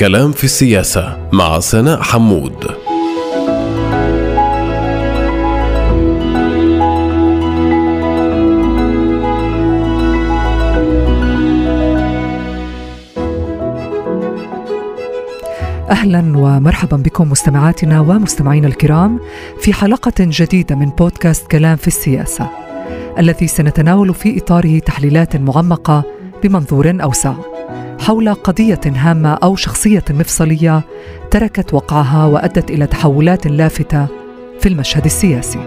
كلام في السياسة مع سناء حمود. أهلا ومرحبا بكم مستمعاتنا ومستمعينا الكرام في حلقة جديدة من بودكاست كلام في السياسة الذي سنتناول في إطاره تحليلات معمقة بمنظور أوسع. حول قضية هامة أو شخصية مفصلية تركت وقعها وأدت إلى تحولات لافتة في المشهد السياسي.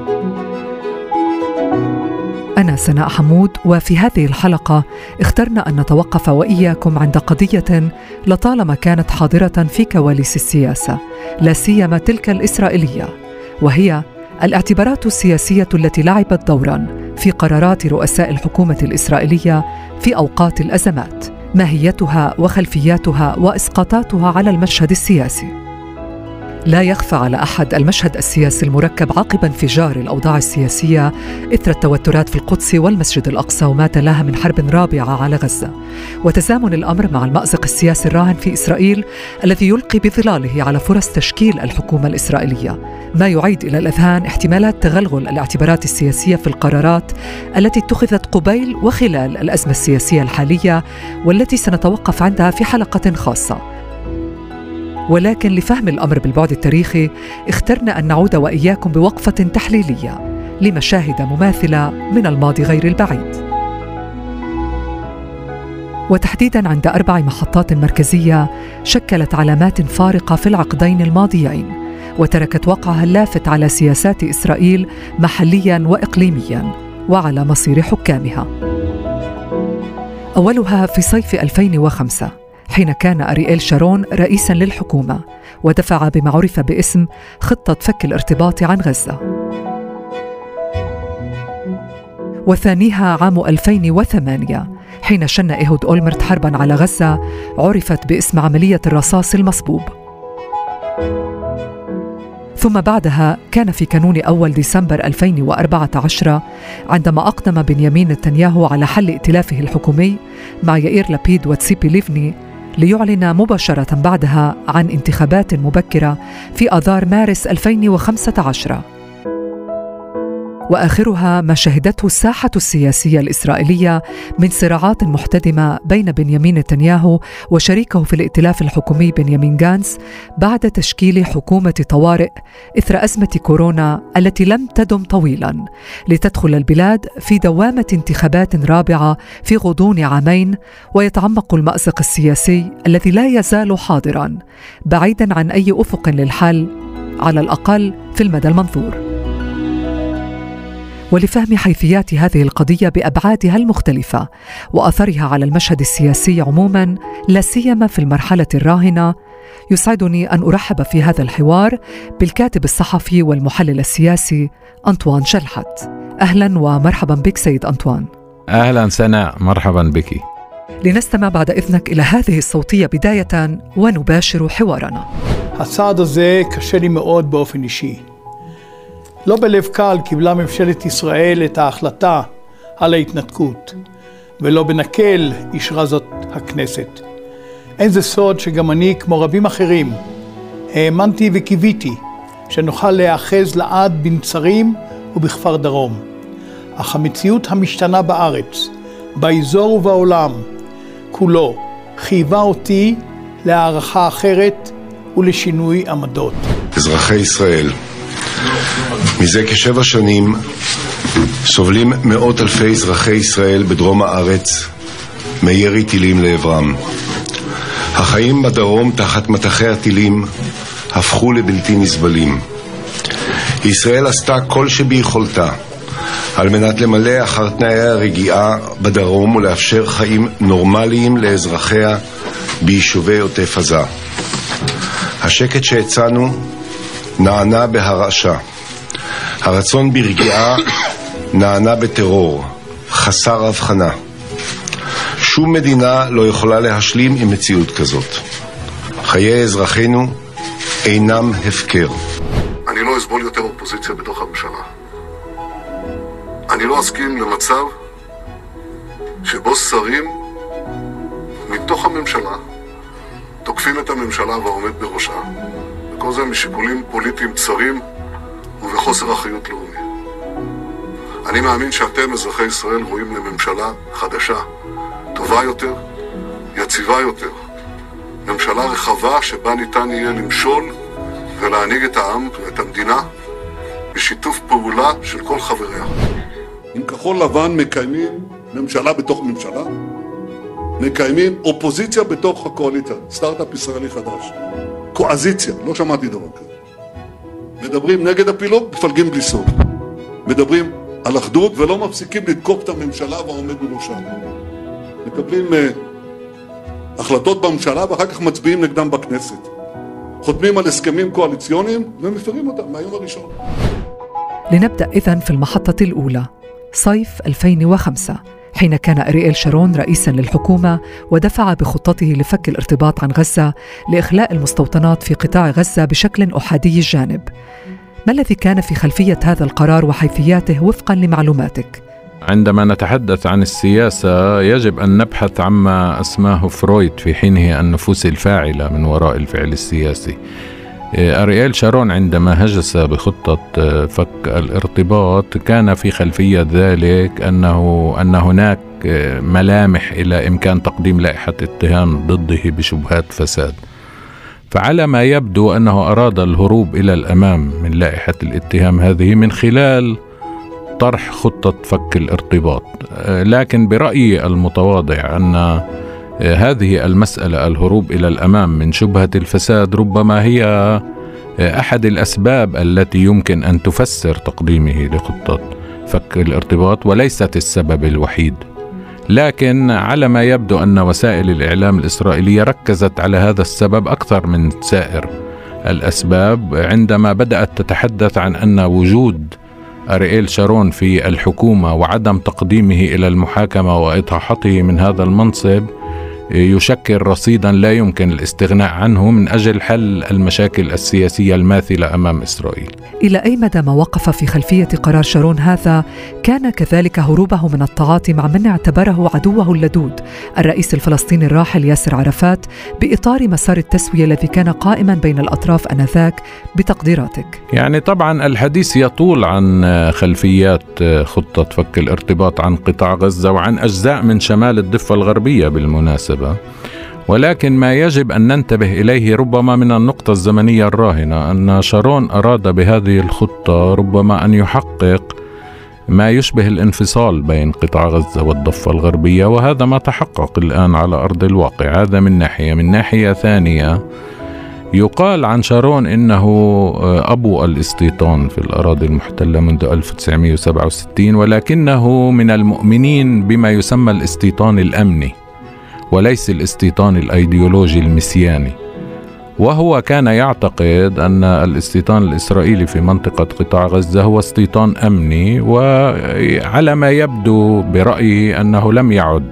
أنا سناء حمود وفي هذه الحلقة اخترنا أن نتوقف وإياكم عند قضية لطالما كانت حاضرة في كواليس السياسة لا سيما تلك الإسرائيلية وهي الاعتبارات السياسية التي لعبت دورا في قرارات رؤساء الحكومة الإسرائيلية في أوقات الأزمات. ماهيتها وخلفياتها وإسقاطاتها على المشهد السياسي. لا يخفى على أحد المشهد السياسي المركب عقب انفجار الأوضاع السياسية إثر التوترات في القدس والمسجد الأقصى وما تلاها من حرب رابعة على غزة. وتزامن الأمر مع المأزق السياسي الراهن في إسرائيل الذي يلقي بظلاله على فرص تشكيل الحكومة الإسرائيلية. ما يعيد إلى الأذهان احتمالات تغلغل الاعتبارات السياسية في القرارات التي اتخذت قبيل وخلال الأزمة السياسية الحالية والتي سنتوقف عندها في حلقة خاصة. ولكن لفهم الأمر بالبعد التاريخي اخترنا أن نعود وإياكم بوقفة تحليلية لمشاهد مماثلة من الماضي غير البعيد. وتحديدا عند أربع محطات مركزية شكلت علامات فارقة في العقدين الماضيين وتركت وقعها اللافت على سياسات إسرائيل محليا واقليميا وعلى مصير حكامها. أولها في صيف 2005 حين كان أرييل شارون رئيسا للحكومة ودفع بما عرف باسم خطة فك الارتباط عن غزة. وثانيها عام 2008 حين شن إيهود أولمرت حربا على غزة عرفت باسم عملية الرصاص المصبوب. ثم بعدها كان في كانون أول ديسمبر 2014 عندما أقدم بنيامين نتنياهو على حل ائتلافه الحكومي مع يائير لابيد وتسيبي ليفني ليعلن مباشرة بعدها عن انتخابات مبكرة في آذار مارس 2015 وآخرها ما شهدته الساحة السياسية الإسرائيلية من صراعات محتدمة بين بنيامين نتنياهو وشريكه في الائتلاف الحكومي بنيامين غانس بعد تشكيل حكومة طوارئ إثر أزمة كورونا التي لم تدم طويلا لتدخل البلاد في دوامة انتخابات رابعة في غضون عامين ويتعمق المأزق السياسي الذي لا يزال حاضرا بعيدا عن أي أفق للحل على الأقل في المدى المنظور ولفهم حيثيات هذه القضيه بابعادها المختلفه واثرها على المشهد السياسي عموما لا سيما في المرحله الراهنه يسعدني ان ارحب في هذا الحوار بالكاتب الصحفي والمحلل السياسي انطوان شلحت اهلا ومرحبا بك سيد انطوان اهلا سناء مرحبا بك لنستمع بعد اذنك الى هذه الصوتيه بدايه ونباشر حوارنا. הצעד הזה קשה לי מאוד באופן אישי. לא בלב קל קיבלה ממשלת ישראל את ההחלטה על ההתנתקות, ולא בנקל אישרה זאת הכנסת. אין זה סוד שגם אני, כמו רבים אחרים, האמנתי וקיוויתי שנוכל להיאחז לעד בנצרים ובכפר דרום. אך המציאות המשתנה בארץ, באזור ובעולם כולו, חייבה אותי להערכה אחרת ולשינוי עמדות. אזרחי ישראל, מזה כשבע שנים סובלים מאות אלפי אזרחי ישראל בדרום הארץ מירי טילים לעברם. החיים בדרום תחת מטחי הטילים הפכו לבלתי נסבלים. ישראל עשתה כל שביכולתה על מנת למלא אחר תנאי הרגיעה בדרום ולאפשר חיים נורמליים לאזרחיה ביישובי עוטף עזה. השקט שהצענו נענה בהרעשה. הרצון ברגיעה נענה בטרור, חסר הבחנה. שום מדינה לא יכולה להשלים עם מציאות כזאת. חיי אזרחינו אינם הפקר. אני לא אסבול יותר אופוזיציה בתוך הממשלה. אני לא אסכים למצב שבו שרים מתוך הממשלה תוקפים את הממשלה והעומד בראשה, וכל זה משיקולים פוליטיים צרים ובחוסר אחריות לאומי. אני מאמין שאתם, אזרחי ישראל, רואים לממשלה חדשה, טובה יותר, יציבה יותר. ממשלה רחבה שבה ניתן יהיה למשול ולהנהיג את העם ואת המדינה בשיתוף פעולה של כל חבריה. עם כחול לבן מקיימים ממשלה בתוך ממשלה, מקיימים אופוזיציה בתוך הקואליציה, סטארט-אפ ישראלי חדש. קואזיציה, לא שמעתי דבר כזה. מדברים נגד הפילוג, מפלגים בלי סוף. מדברים על אחדות ולא מפסיקים לתקוף את הממשלה והעומד בראשה. מקבלים uh, החלטות בממשלה ואחר כך מצביעים נגדם בכנסת. חותמים על הסכמים קואליציוניים ומפרים אותם מהיום הראשון. لنبدأ إذن في المحطة الأولى صيف 2005 حين كان أرييل شارون رئيسا للحكومة ودفع بخطته لفك الارتباط عن غزة لإخلاء المستوطنات في قطاع غزة بشكل أحادي الجانب ما الذي كان في خلفية هذا القرار وحيثياته وفقا لمعلوماتك؟ عندما نتحدث عن السياسة يجب أن نبحث عما أسماه فرويد في حينه النفوس الفاعلة من وراء الفعل السياسي أرييل شارون عندما هجس بخطة فك الارتباط كان في خلفية ذلك أنه أن هناك ملامح إلى إمكان تقديم لائحة اتهام ضده بشبهات فساد فعلى ما يبدو أنه أراد الهروب إلى الأمام من لائحة الاتهام هذه من خلال طرح خطة فك الارتباط. لكن برأيي المتواضع أن هذه المسألة الهروب إلى الأمام من شبهة الفساد ربما هي أحد الأسباب التي يمكن أن تفسر تقديمه لخطة فك الارتباط وليست السبب الوحيد. لكن على ما يبدو أن وسائل الإعلام الإسرائيلية ركزت على هذا السبب أكثر من سائر الأسباب عندما بدأت تتحدث عن أن وجود أرييل شارون في الحكومة وعدم تقديمه إلى المحاكمة وإطاحته من هذا المنصب يشكل رصيدا لا يمكن الاستغناء عنه من أجل حل المشاكل السياسية الماثلة أمام إسرائيل. إلى أي مدى ما وقف في خلفية قرار شارون هذا كان كذلك هروبه من التعاطي مع من اعتبره عدوه اللدود الرئيس الفلسطيني الراحل ياسر عرفات بإطار مسار التسوية الذي كان قائما بين الأطراف آنذاك بتقديراتك. يعني طبعا الحديث يطول عن خلفيات خطة فك الارتباط عن قطاع غزة وعن أجزاء من شمال الضفة الغربية بالمناسبة. المناسبة. ولكن ما يجب أن ننتبه إليه ربما من النقطة الزمنية الراهنة أن شارون أراد بهذه الخطة ربما أن يحقق ما يشبه الانفصال بين قطاع غزة والضفة الغربية وهذا ما تحقق الآن على أرض الواقع. هذا من ناحية. من ناحية ثانية يقال عن شارون إنه أبو الإستيطان في الأراضي المحتلة منذ 1967 ولكنه من المؤمنين بما يسمى الإستيطان الأمني. وليس الاستيطان الأيديولوجي المسياني. وهو كان يعتقد أن الاستيطان الإسرائيلي في منطقة قطاع غزة هو استيطان أمني وعلى ما يبدو برايي أنه لم يعد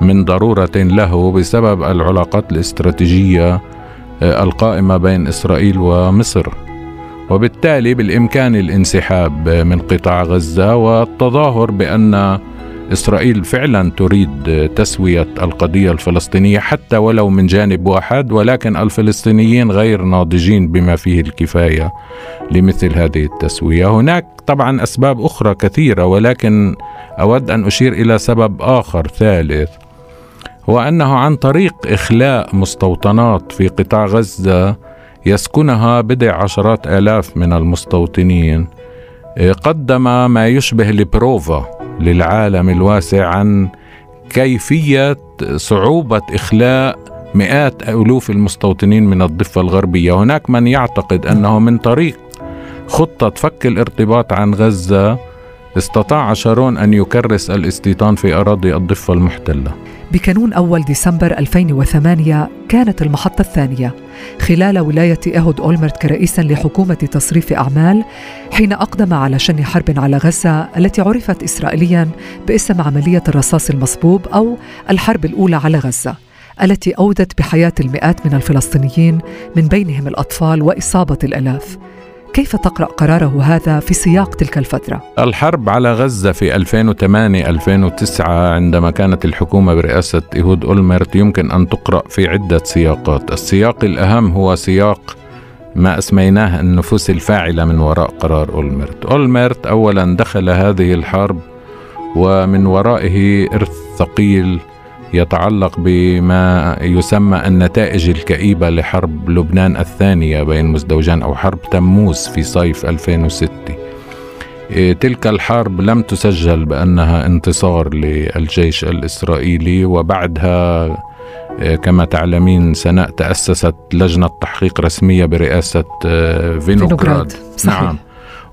من ضرورة له بسبب العلاقات الاستراتيجية القائمة بين إسرائيل ومصر. وبالتالي بالإمكان الانسحاب من قطاع غزة والتظاهر بأن إسرائيل فعلا تريد تسوية القضية الفلسطينية حتى ولو من جانب واحد ولكن الفلسطينيين غير ناضجين بما فيه الكفاية لمثل هذه التسوية. هناك طبعا أسباب أخرى كثيرة ولكن أود أن أشير إلى سبب آخر ثالث هو أنه عن طريق إخلاء مستوطنات في قطاع غزة يسكنها بضع عشرات آلاف من المستوطنين قدم ما يشبه البروفا للعالم الواسع عن كيفية صعوبة إخلاء مئات ألوف المستوطنين من الضفة الغربية، هناك من يعتقد أنه من طريق خطة فك الارتباط عن غزة استطاع شارون أن يكرس الاستيطان في أراضي الضفة المحتلة. بكانون أول ديسمبر 2008 كانت المحطة الثانية خلال ولاية إيهود أولمرت كرئيس لحكومة تصريف أعمال حين أقدم على شن حرب على غزة التي عرفت إسرائيليا باسم عملية الرصاص المصبوب أو الحرب الأولى على غزة التي أودت بحياة المئات من الفلسطينيين من بينهم الأطفال وإصابة الآلاف كيف تقرأ قراره هذا في سياق تلك الفترة؟ الحرب على غزة في 2008-2009 عندما كانت الحكومة برئاسة إيهود أولمرت يمكن أن تقرأ في عدة سياقات السياق الأهم هو سياق ما أسميناه النفوس الفاعلة من وراء قرار أولمرت أولمرت أولا دخل هذه الحرب ومن ورائه إرث ثقيل يتعلق بما يسمى النتائج الكئيبة لحرب لبنان الثانية بين مزدوجان أو حرب تموز في صيف 2006 إيه، تلك الحرب لم تسجل بأنها انتصار للجيش الإسرائيلي وبعدها إيه، كما تعلمين سناء تأسست لجنة تحقيق رسمية برئاسة إيه، فينوغراد صحيح. نعم.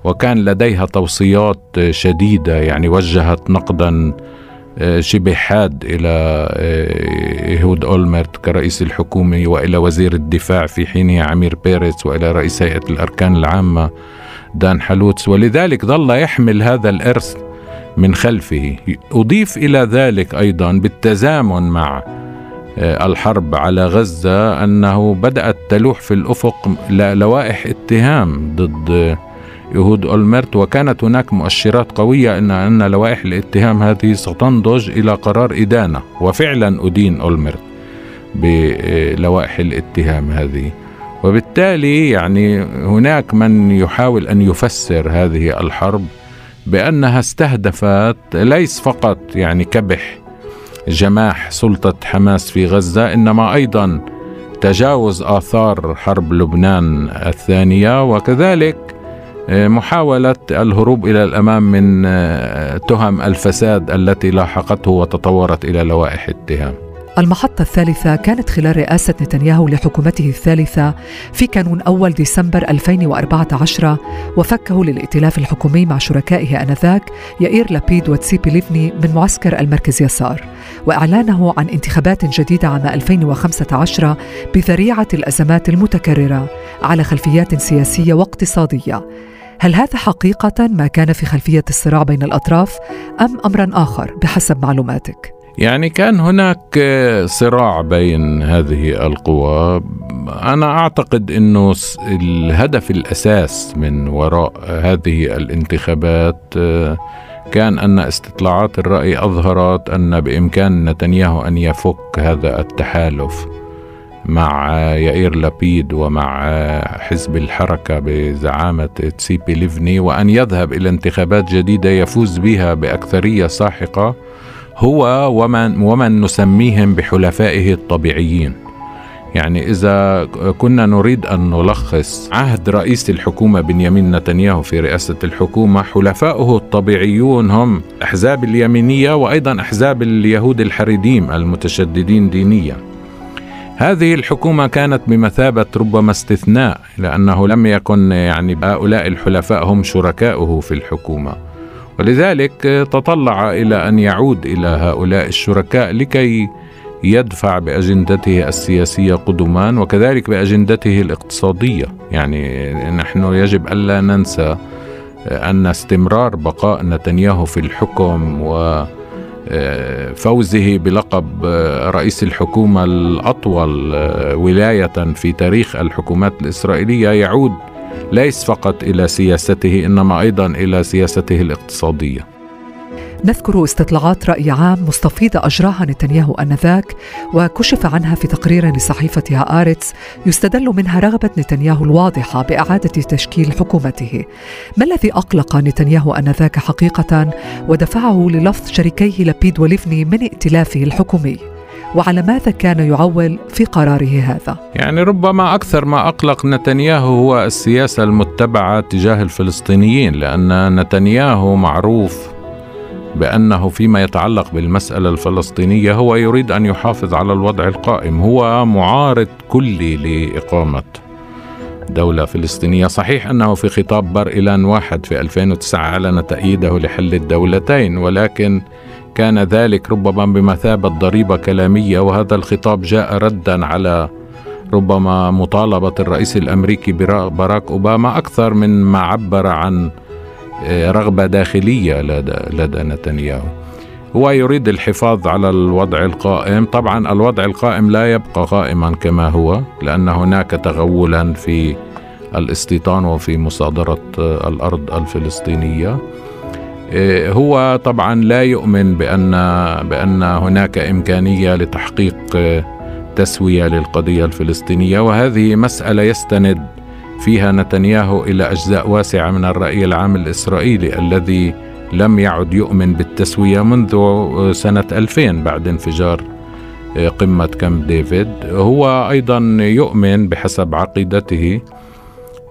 وكان لديها توصيات شديدة يعني وجهت نقدا شبه حاد إلى إيهود أولمرت كرئيس الحكومة وإلى وزير الدفاع في حينه عمير بيريتس وإلى رئيس هيئة الأركان العامة دان حلوتس. ولذلك ظل يحمل هذا الإرث من خلفه. أضيف إلى ذلك أيضا بالتزامن مع آه، الحرب على غزة أنه بدأت تلوح في الأفق لوائح اتهام ضد يهود أولمرت وكانت هناك مؤشرات قوية أن أن لوائح الاتهام هذه ستنضج إلى قرار إدانة وفعلا أدين أولمرت بلوائح الاتهام هذه. وبالتالي يعني هناك من يحاول أن يفسر هذه الحرب بأنها استهدفت ليس فقط يعني كبح جماح سلطة حماس في غزة إنما أيضا تجاوز آثار حرب لبنان الثانية وكذلك محاولة الهروب إلى الأمام من آه، تهم الفساد التي لاحقته وتطورت إلى لوائح اتهام. المحطة الثالثة كانت خلال رئاسة نتنياهو لحكومته الثالثة في كانون أول ديسمبر 2014 وفكه للائتلاف الحكومي مع شركائه آنذاك يائير لابيد وتسيبي ليفني من معسكر المركز يسار وإعلانه عن انتخابات جديدة عام 2015 بذريعة الأزمات المتكررة على خلفيات سياسية واقتصادية. هل هذا حقيقة ما كان في خلفية الصراع بين الأطراف أم أمرا آخر بحسب معلوماتك؟ يعني كان هناك صراع بين هذه القوى أنا أعتقد إنه الهدف الأساس من وراء هذه الانتخابات كان أن استطلاعات الرأي أظهرت أن بإمكان نتنياهو أن يفك هذا التحالف مع يائير لابيد ومع حزب الحركة بزعامة تسيبي ليفني وأن يذهب إلى انتخابات جديدة يفوز بها بأكثرية ساحقة هو ومن, ومن نسميهم بحلفائه الطبيعيين. يعني إذا كنا نريد أن نلخص عهد رئيس الحكومة بنيامين نتنياهو في رئاسة الحكومة حلفاؤه الطبيعيون هم أحزاب اليمينية وأيضا أحزاب اليهود الحريديم المتشددين دينيا. هذه الحكومة كانت بمثابة ربما استثناء لأنه لم يكن يعني هؤلاء الحلفاء هم شركاؤه في الحكومة. ولذلك تطلع إلى أن يعود إلى هؤلاء الشركاء لكي يدفع بأجندته السياسية قدما وكذلك بأجندته الاقتصادية. يعني نحن يجب ألا ننسى أن استمرار بقاء نتنياهو في الحكم و فوزه بلقب رئيس الحكومة الأطول ولاية في تاريخ الحكومات الإسرائيلية. يعود ليس فقط إلى سياسته إنما أيضا إلى سياسته الاقتصادية. نذكر استطلاعات رأي عام مستفيضة أجراها نتنياهو آنذاك وكشف عنها في تقرير لصحيفة هآرتس يستدل منها رغبة نتنياهو الواضحة بإعادة تشكيل حكومته ما الذي أقلق نتنياهو آنذاك حقيقة ودفعه للفظ شريكيه لبيد وليفني من ائتلافه الحكومي وعلى ماذا كان يعول في قراره هذا؟ يعني ربما أكثر ما أقلق نتنياهو هو السياسة المتبعة تجاه الفلسطينيين لأن نتنياهو معروف بأنه فيما يتعلق بالمسألة الفلسطينية هو يريد أن يحافظ على الوضع القائم هو معارض كلي لإقامة دولة فلسطينية. صحيح أنه في خطاب بر إيلان واحد في 2009 أعلن تأييده لحل الدولتين ولكن كان ذلك ربما بمثابة ضريبة كلامية وهذا الخطاب جاء ردا على ربما مطالبة الرئيس الأمريكي باراك أوباما أكثر من ما عبر عن رغبة داخلية لدى, لدى نتنياهو. هو يريد الحفاظ على الوضع القائم. طبعا الوضع القائم لا يبقى قائما كما هو لأن هناك تغولا في الاستيطان وفي مصادرة الأرض الفلسطينية. هو طبعا لا يؤمن بأن بأن هناك إمكانية لتحقيق تسوية للقضية الفلسطينية وهذه مسألة يستند فيها نتنياهو إلى أجزاء واسعة من الرأي العام الإسرائيلي الذي لم يعد يؤمن بالتسوية منذ سنة 2000 بعد انفجار قمة كامب ديفيد. هو أيضا يؤمن بحسب عقيدته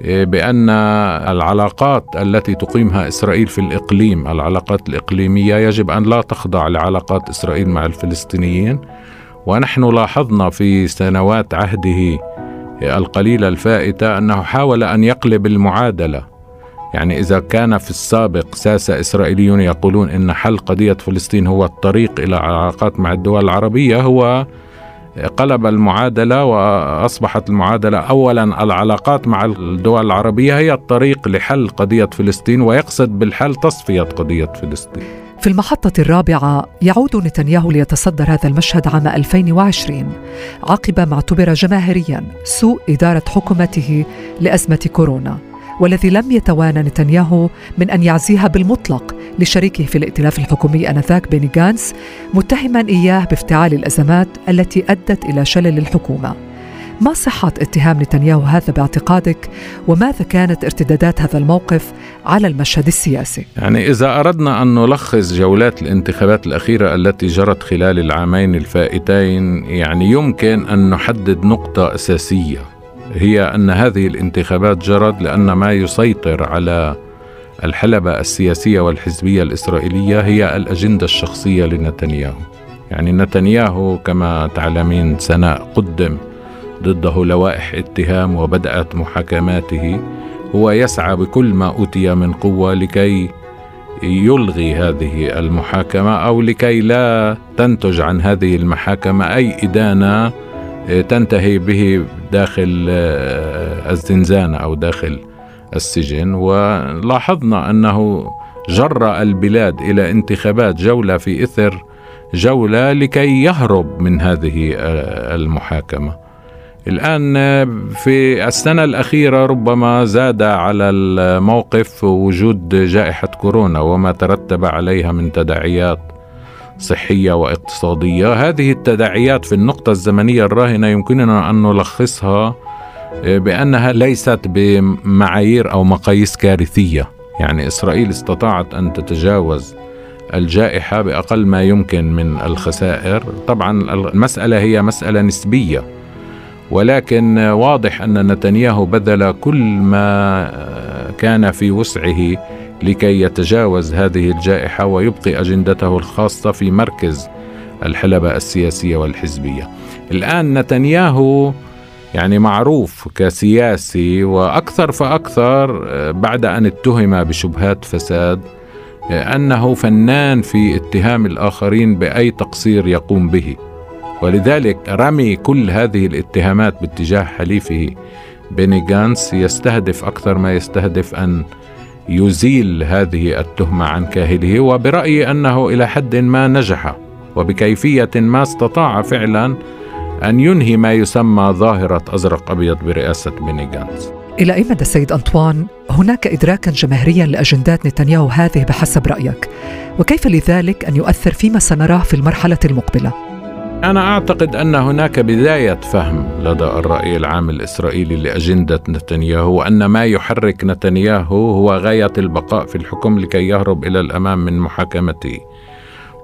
بأن العلاقات التي تقيمها إسرائيل في الإقليم العلاقات الإقليمية يجب أن لا تخضع لعلاقات إسرائيل مع الفلسطينيين. ونحن لاحظنا في سنوات عهده القليلة الفائتة أنه حاول أن يقلب المعادلة. يعني إذا كان في السابق ساسة إسرائيليون يقولون إن حل قضية فلسطين هو الطريق إلى علاقات مع الدول العربية هو قلب المعادلة وأصبحت المعادلة أولا العلاقات مع الدول العربية هي الطريق لحل قضية فلسطين ويقصد بالحل تصفية قضية فلسطين. في المحطة الرابعة يعود نتنياهو ليتصدر هذا المشهد عام 2020 عقب ما اعتبر جماهيريا سوء إدارة حكومته لأزمة كورونا والذي لم يتوانى نتنياهو من أن يعزيها بالمطلق لشريكه في الائتلاف الحكومي آنذاك بيني جانس متهما إياه بافتعال الأزمات التي أدت إلى شلل الحكومة. ما صحة اتهام نتنياهو هذا باعتقادك؟ وماذا كانت ارتدادات هذا الموقف على المشهد السياسي؟ يعني إذا أردنا أن نلخص جولات الانتخابات الأخيرة التي جرت خلال العامين الفائتين يعني يمكن أن نحدد نقطة أساسية. هي أن هذه الانتخابات جرت لأن ما يسيطر على الحلبة السياسية والحزبية الإسرائيلية هي الأجندة الشخصية لنتنياهو. يعني نتنياهو كما تعلمين سناء قدم ضده لوائح اتهام وبدأت محاكماته. هو يسعى بكل ما أوتي من قوة لكي يلغي هذه المحاكمة أو لكي لا تنتج عن هذه المحاكمة أي إدانة تنتهي به داخل الزنزانة أو داخل السجن. ولاحظنا أنه جر البلاد إلى انتخابات جولة في إثر جولة لكي يهرب من هذه المحاكمة. الآن في السنة الأخيرة ربما زاد على الموقف وجود جائحة كورونا وما ترتب عليها من تداعيات صحية واقتصادية. هذه التداعيات في النقطة الزمنية الراهنة يمكننا أن نلخصها بأنها ليست بمعايير أو مقاييس كارثية. يعني إسرائيل استطاعت أن تتجاوز الجائحة بأقل ما يمكن من الخسائر. طبعا المسألة هي مسألة نسبية. ولكن واضح أن نتنياهو بذل كل ما كان في وسعه لكي يتجاوز هذه الجائحة ويبقي أجندته الخاصة في مركز الحلبة السياسية والحزبية. الآن نتنياهو يعني معروف كسياسي وأكثر فأكثر بعد أن اتهم بشبهات فساد أنه فنان في اتهام الآخرين بأي تقصير يقوم به. ولذلك رمي كل هذه الاتهامات باتجاه حليفه بيني جانس يستهدف أكثر ما يستهدف أن يزيل هذه التهمة عن كاهله وبرأيي أنه إلى حد ما نجح وبكيفية ما استطاع فعلا أن ينهي ما يسمى ظاهرة أزرق أبيض برئاسة بيني جانس. إلى أي مدى سيد أنطوان هناك ادراكا جماهيريا لأجندات نتنياهو هذه بحسب رأيك؟ وكيف لذلك أن يؤثر فيما سنراه في المرحلة المقبلة؟ أنا أعتقد أن هناك بداية فهم لدى الرأي العام الإسرائيلي لأجندة نتنياهو وأن ما يحرك نتنياهو هو غاية البقاء في الحكم لكي يهرب إلى الأمام من محاكمته.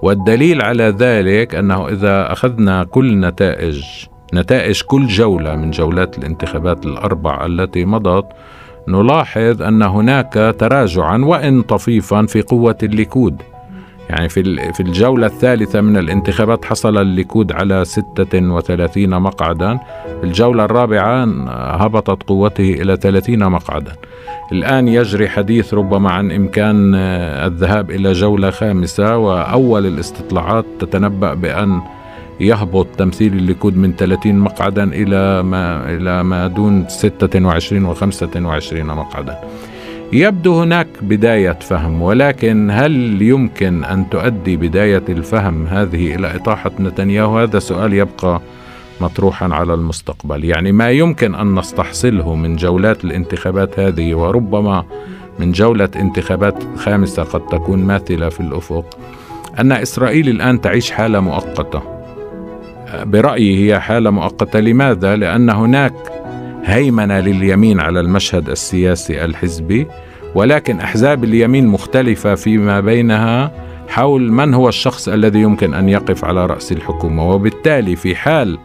والدليل على ذلك أنه إذا أخذنا كل نتائج نتائج كل جولة من جولات الانتخابات الأربع التي مضت نلاحظ أن هناك تراجعا وإن طفيفا في قوة الليكود. يعني في في الجولة الثالثة من الانتخابات حصل الليكود على 36 مقعدا. الجولة الرابعة هبطت قوته إلى 30 مقعدا. الآن يجري حديث ربما عن إمكان الذهاب إلى جولة خامسة وأول الاستطلاعات تتنبأ بأن يهبط تمثيل الليكود من 30 مقعدا إلى ما إلى ما دون 26 و 25 مقعدا. يبدو هناك بداية فهم ولكن هل يمكن أن تؤدي بداية الفهم هذه إلى إطاحة نتنياهو؟ هذا سؤال يبقى مطروحا على المستقبل. يعني ما يمكن أن نستحصله من جولات الانتخابات هذه وربما من جولة انتخابات خامسة قد تكون ماثلة في الأفق أن إسرائيل الآن تعيش حالة مؤقتة. برأيي هي حالة مؤقتة. لماذا؟ لأن هناك هيمنة لليمين على المشهد السياسي الحزبي ولكن أحزاب اليمين مختلفة فيما بينها حول من هو الشخص الذي يمكن أن يقف على رأس الحكومة وبالتالي في حال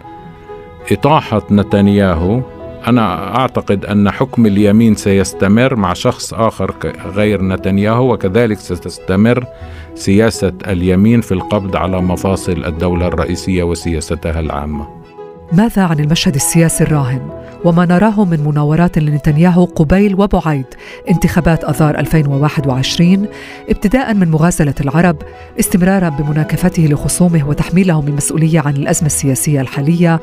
إطاحة نتنياهو أنا أعتقد أن حكم اليمين سيستمر مع شخص آخر غير نتنياهو وكذلك ستستمر سياسة اليمين في القبض على مفاصل الدولة الرئيسية وسياستها العامة. ماذا عن المشهد السياسي الراهن؟ وما نراه من مناورات لنتنياهو قبيل وبعيد؟ انتخابات آذار 2021 ابتداء من مغازلة العرب استمرارا بمناكفته لخصومه وتحميلهم المسؤوليه عن الأزمة السياسية الحالية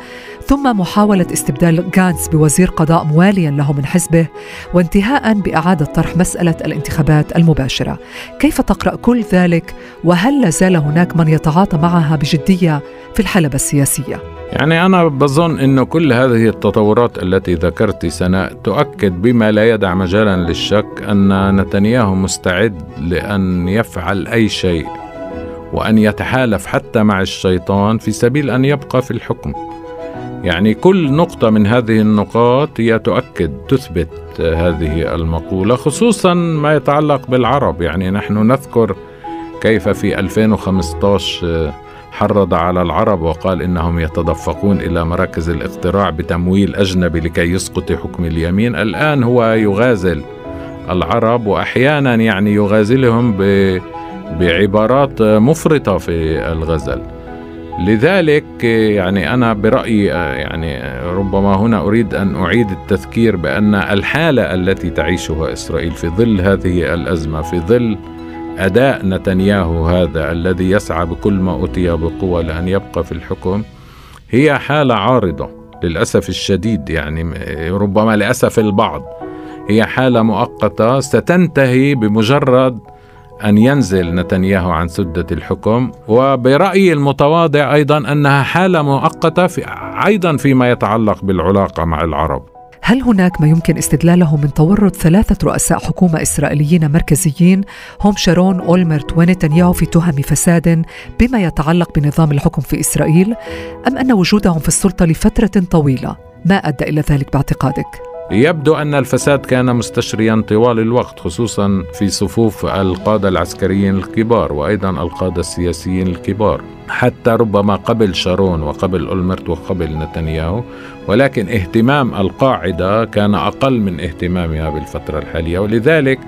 ثم محاولة استبدال غانتس بوزير قضاء مواليا له من حزبه وانتهاء بإعادة طرح مسألة الانتخابات المباشرة. كيف تقرأ كل ذلك؟ وهل لا زال هناك من يتعاطى معها بجدية في الحلبة السياسية؟ يعني أنا بظن أن كل هذه التطورات التي ذكرت سناء تؤكد بما لا يدع مجالا للشك أن نتنياهو مستعد لأن يفعل أي شيء وأن يتحالف حتى مع الشيطان في سبيل أن يبقى في الحكم. يعني كل نقطة من هذه النقاط هي تؤكد تثبت هذه المقولة خصوصا ما يتعلق بالعرب. يعني نحن نذكر كيف في 2015 حرض على العرب وقال إنهم يتدفقون إلى مراكز الاقتراع بتمويل أجنبي لكي يسقط حكم اليمين، الآن هو يغازل العرب وأحيانا يعني يغازلهم بعبارات مفرطة في الغزل. لذلك يعني أنا برأيي يعني ربما هنا أريد أن أعيد التذكير بأن الحالة التي تعيشها إسرائيل في ظل هذه الأزمة في ظل أداء نتنياهو هذا الذي يسعى بكل ما أوتي بقوة لأن يبقى في الحكم هي حالة عارضة للأسف الشديد يعني ربما لأسف البعض. هي حالة مؤقتة ستنتهي بمجرد أن ينزل نتنياهو عن سدة الحكم وبرأيي المتواضع أيضا أنها حالة مؤقتة في أيضا فيما يتعلق بالعلاقة مع العرب. هل هناك ما يمكن استدلاله من تورط ثلاثة رؤساء حكومة إسرائيليين مركزيين؟ هم شارون أولمرت ونتنياهو في تهم فساد بما يتعلق بنظام الحكم في إسرائيل أم أن وجودهم في السلطة لفترة طويلة؟ ما أدى إلى ذلك باعتقادك؟ يبدو أن الفساد كان مستشريا طوال الوقت خصوصا في صفوف القادة العسكريين الكبار وأيضا القادة السياسيين الكبار. حتى ربما قبل شارون وقبل أولمرت وقبل نتنياهو ولكن اهتمام القاعدة كان أقل من اهتمامها بالفترة الحالية ولذلك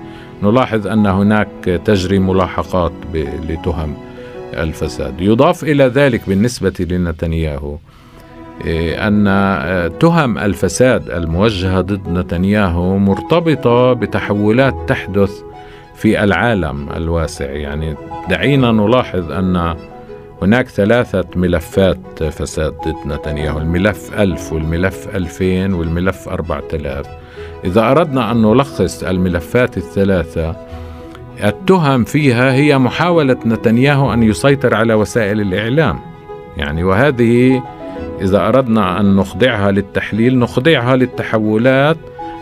نلاحظ أن هناك تجري ملاحقات لتهم الفساد. يضاف إلى ذلك بالنسبة لنتنياهو إيه، أن آه، تهم الفساد الموجهة ضد نتنياهو مرتبطة بتحولات تحدث في العالم الواسع. يعني دعينا نلاحظ أن هناك ثلاثة ملفات فساد ضد نتنياهو الملف ألف والملف ألفين والملف أربعة آلاف. إذا أردنا أن نلخص الملفات الثلاثة التهم فيها هي محاولة نتنياهو أن يسيطر على وسائل الإعلام. يعني وهذه إذا أردنا أن نخضعها للتحليل نخضعها للتحولات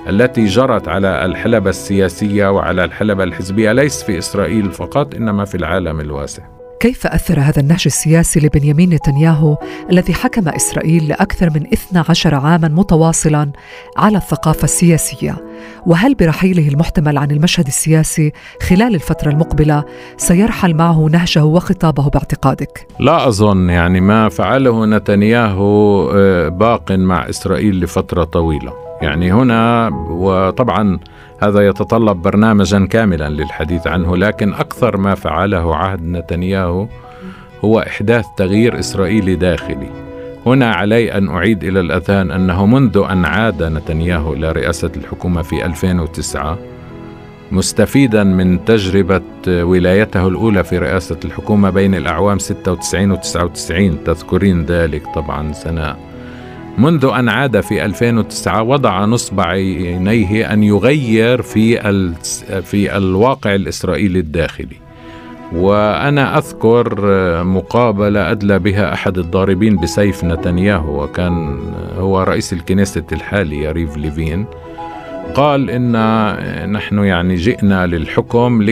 التي جرت على الحلبة السياسية وعلى الحلبة الحزبية ليس في إسرائيل فقط إنما في العالم الواسع. كيف أثر هذا النهج السياسي لبنيامين نتنياهو الذي حكم إسرائيل لأكثر من 12 عاما متواصلا على الثقافة السياسية؟ وهل برحيله المحتمل عن المشهد السياسي خلال الفترة المقبلة سيرحل معه نهجه وخطابه باعتقادك؟ لا أظن يعني ما فعله نتنياهو آه، باق مع إسرائيل لفترة طويلة يعني هنا وطبعا هذا يتطلب برنامجا كاملا للحديث عنه لكن أكثر ما فعله عهد نتنياهو هو إحداث تغيير إسرائيلي داخلي. هنا علي أن أعيد إلى الاذهان أنه منذ أن عاد نتنياهو إلى رئاسة الحكومة في 2009 مستفيدا من تجربة ولايته الأولى في رئاسة الحكومة بين الأعوام 96 و 99 تذكرين ذلك طبعا سنة منذ أن عاد في 2009 وضع نصب عينيه أن يغير في في الواقع الإسرائيلي الداخلي. وأنا أذكر مقابلة أدلى بها أحد الضاربين بسيف نتنياهو وكان هو رئيس الكنيسة الحالي يريف ليفين قال إن نحن يعني جئنا للحكم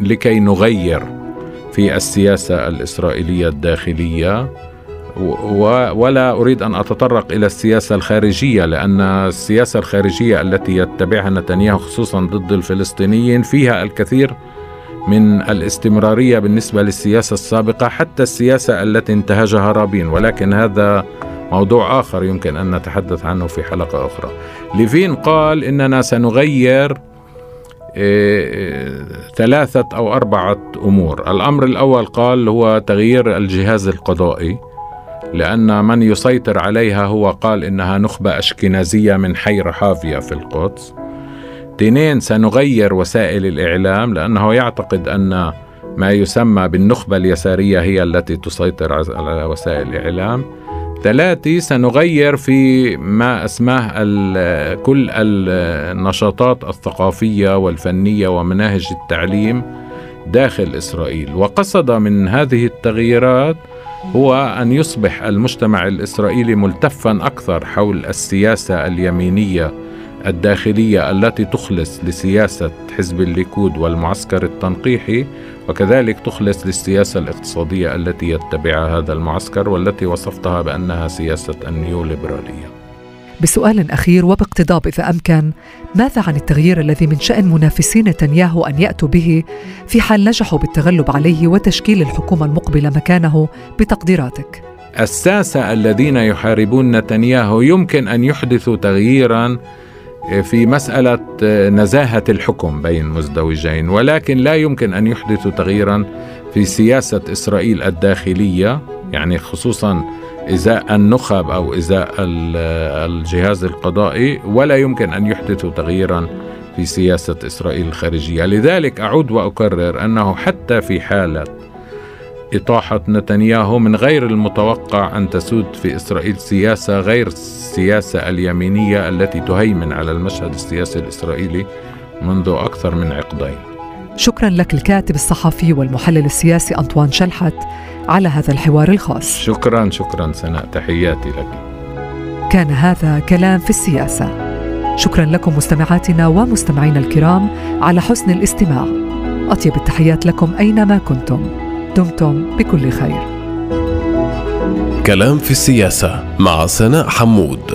لكي نغير في السياسة الإسرائيلية الداخلية. ولا أريد أن أتطرق إلى السياسة الخارجية لأن السياسة الخارجية التي يتبعها نتنياهو خصوصا ضد الفلسطينيين فيها الكثير من الاستمرارية بالنسبة للسياسة السابقة حتى السياسة التي انتهجها رابين. ولكن هذا موضوع آخر يمكن أن نتحدث عنه في حلقة أخرى. ليفين قال إننا سنغير إيه، ثلاثة أو أربعة أمور. الأمر الأول قال هو تغيير الجهاز القضائي. لأن من يسيطر عليها هو قال إنها نخبة أشكنازية من حي رحافيا في القدس. اثنين سنغير وسائل الإعلام لأنه يعتقد أن ما يسمى بالنخبة اليسارية هي التي تسيطر على وسائل الإعلام. ثلاثة سنغير في ما أسماه كل النشاطات الثقافية والفنية ومناهج التعليم داخل إسرائيل. وقصد من هذه التغييرات هو أن يصبح المجتمع الإسرائيلي ملتفا أكثر حول السياسة اليمينية الداخلية التي تخلص لسياسة حزب الليكود والمعسكر التنقيحي وكذلك تخلص للسياسة الاقتصادية التي يتبعها هذا المعسكر والتي وصفتها بأنها سياسة النيوليبرالية. بسؤال أخير وباقتضاب إذا أمكن ماذا عن التغيير الذي من شأن منافسي نتنياهو أن يأتوا به في حال نجحوا بالتغلب عليه وتشكيل الحكومة المقبلة مكانه بتقديراتك؟ الساسة الذين يحاربون نتنياهو يمكن أن يحدثوا تغييرا في مسألة نزاهة الحكم بين مزدوجين ولكن لا يمكن أن يحدثوا تغييرا في سياسة إسرائيل الداخلية يعني خصوصا إزاء النخب أو إزاء الجهاز القضائي ولا يمكن أن يحدثوا تغييرا في سياسة إسرائيل الخارجية. لذلك أعود وأكرر أنه حتى في حالة إطاحة نتنياهو من غير المتوقع أن تسود في إسرائيل سياسة غير السياسة اليمينية التي تهيمن على المشهد السياسي الإسرائيلي منذ أكثر من عقدين. شكرا لك الكاتب الصحفي والمحلل السياسي أنطوان شلحت على هذا الحوار الخاص. شكرا شكرا سناء تحياتي لك. كان هذا كلام في السياسة. شكرا لكم مستمعاتنا ومستمعينا الكرام على حسن الاستماع. أطيب التحيات لكم أينما كنتم. دمتم بكل خير. كلام في السياسة مع سناء حمود.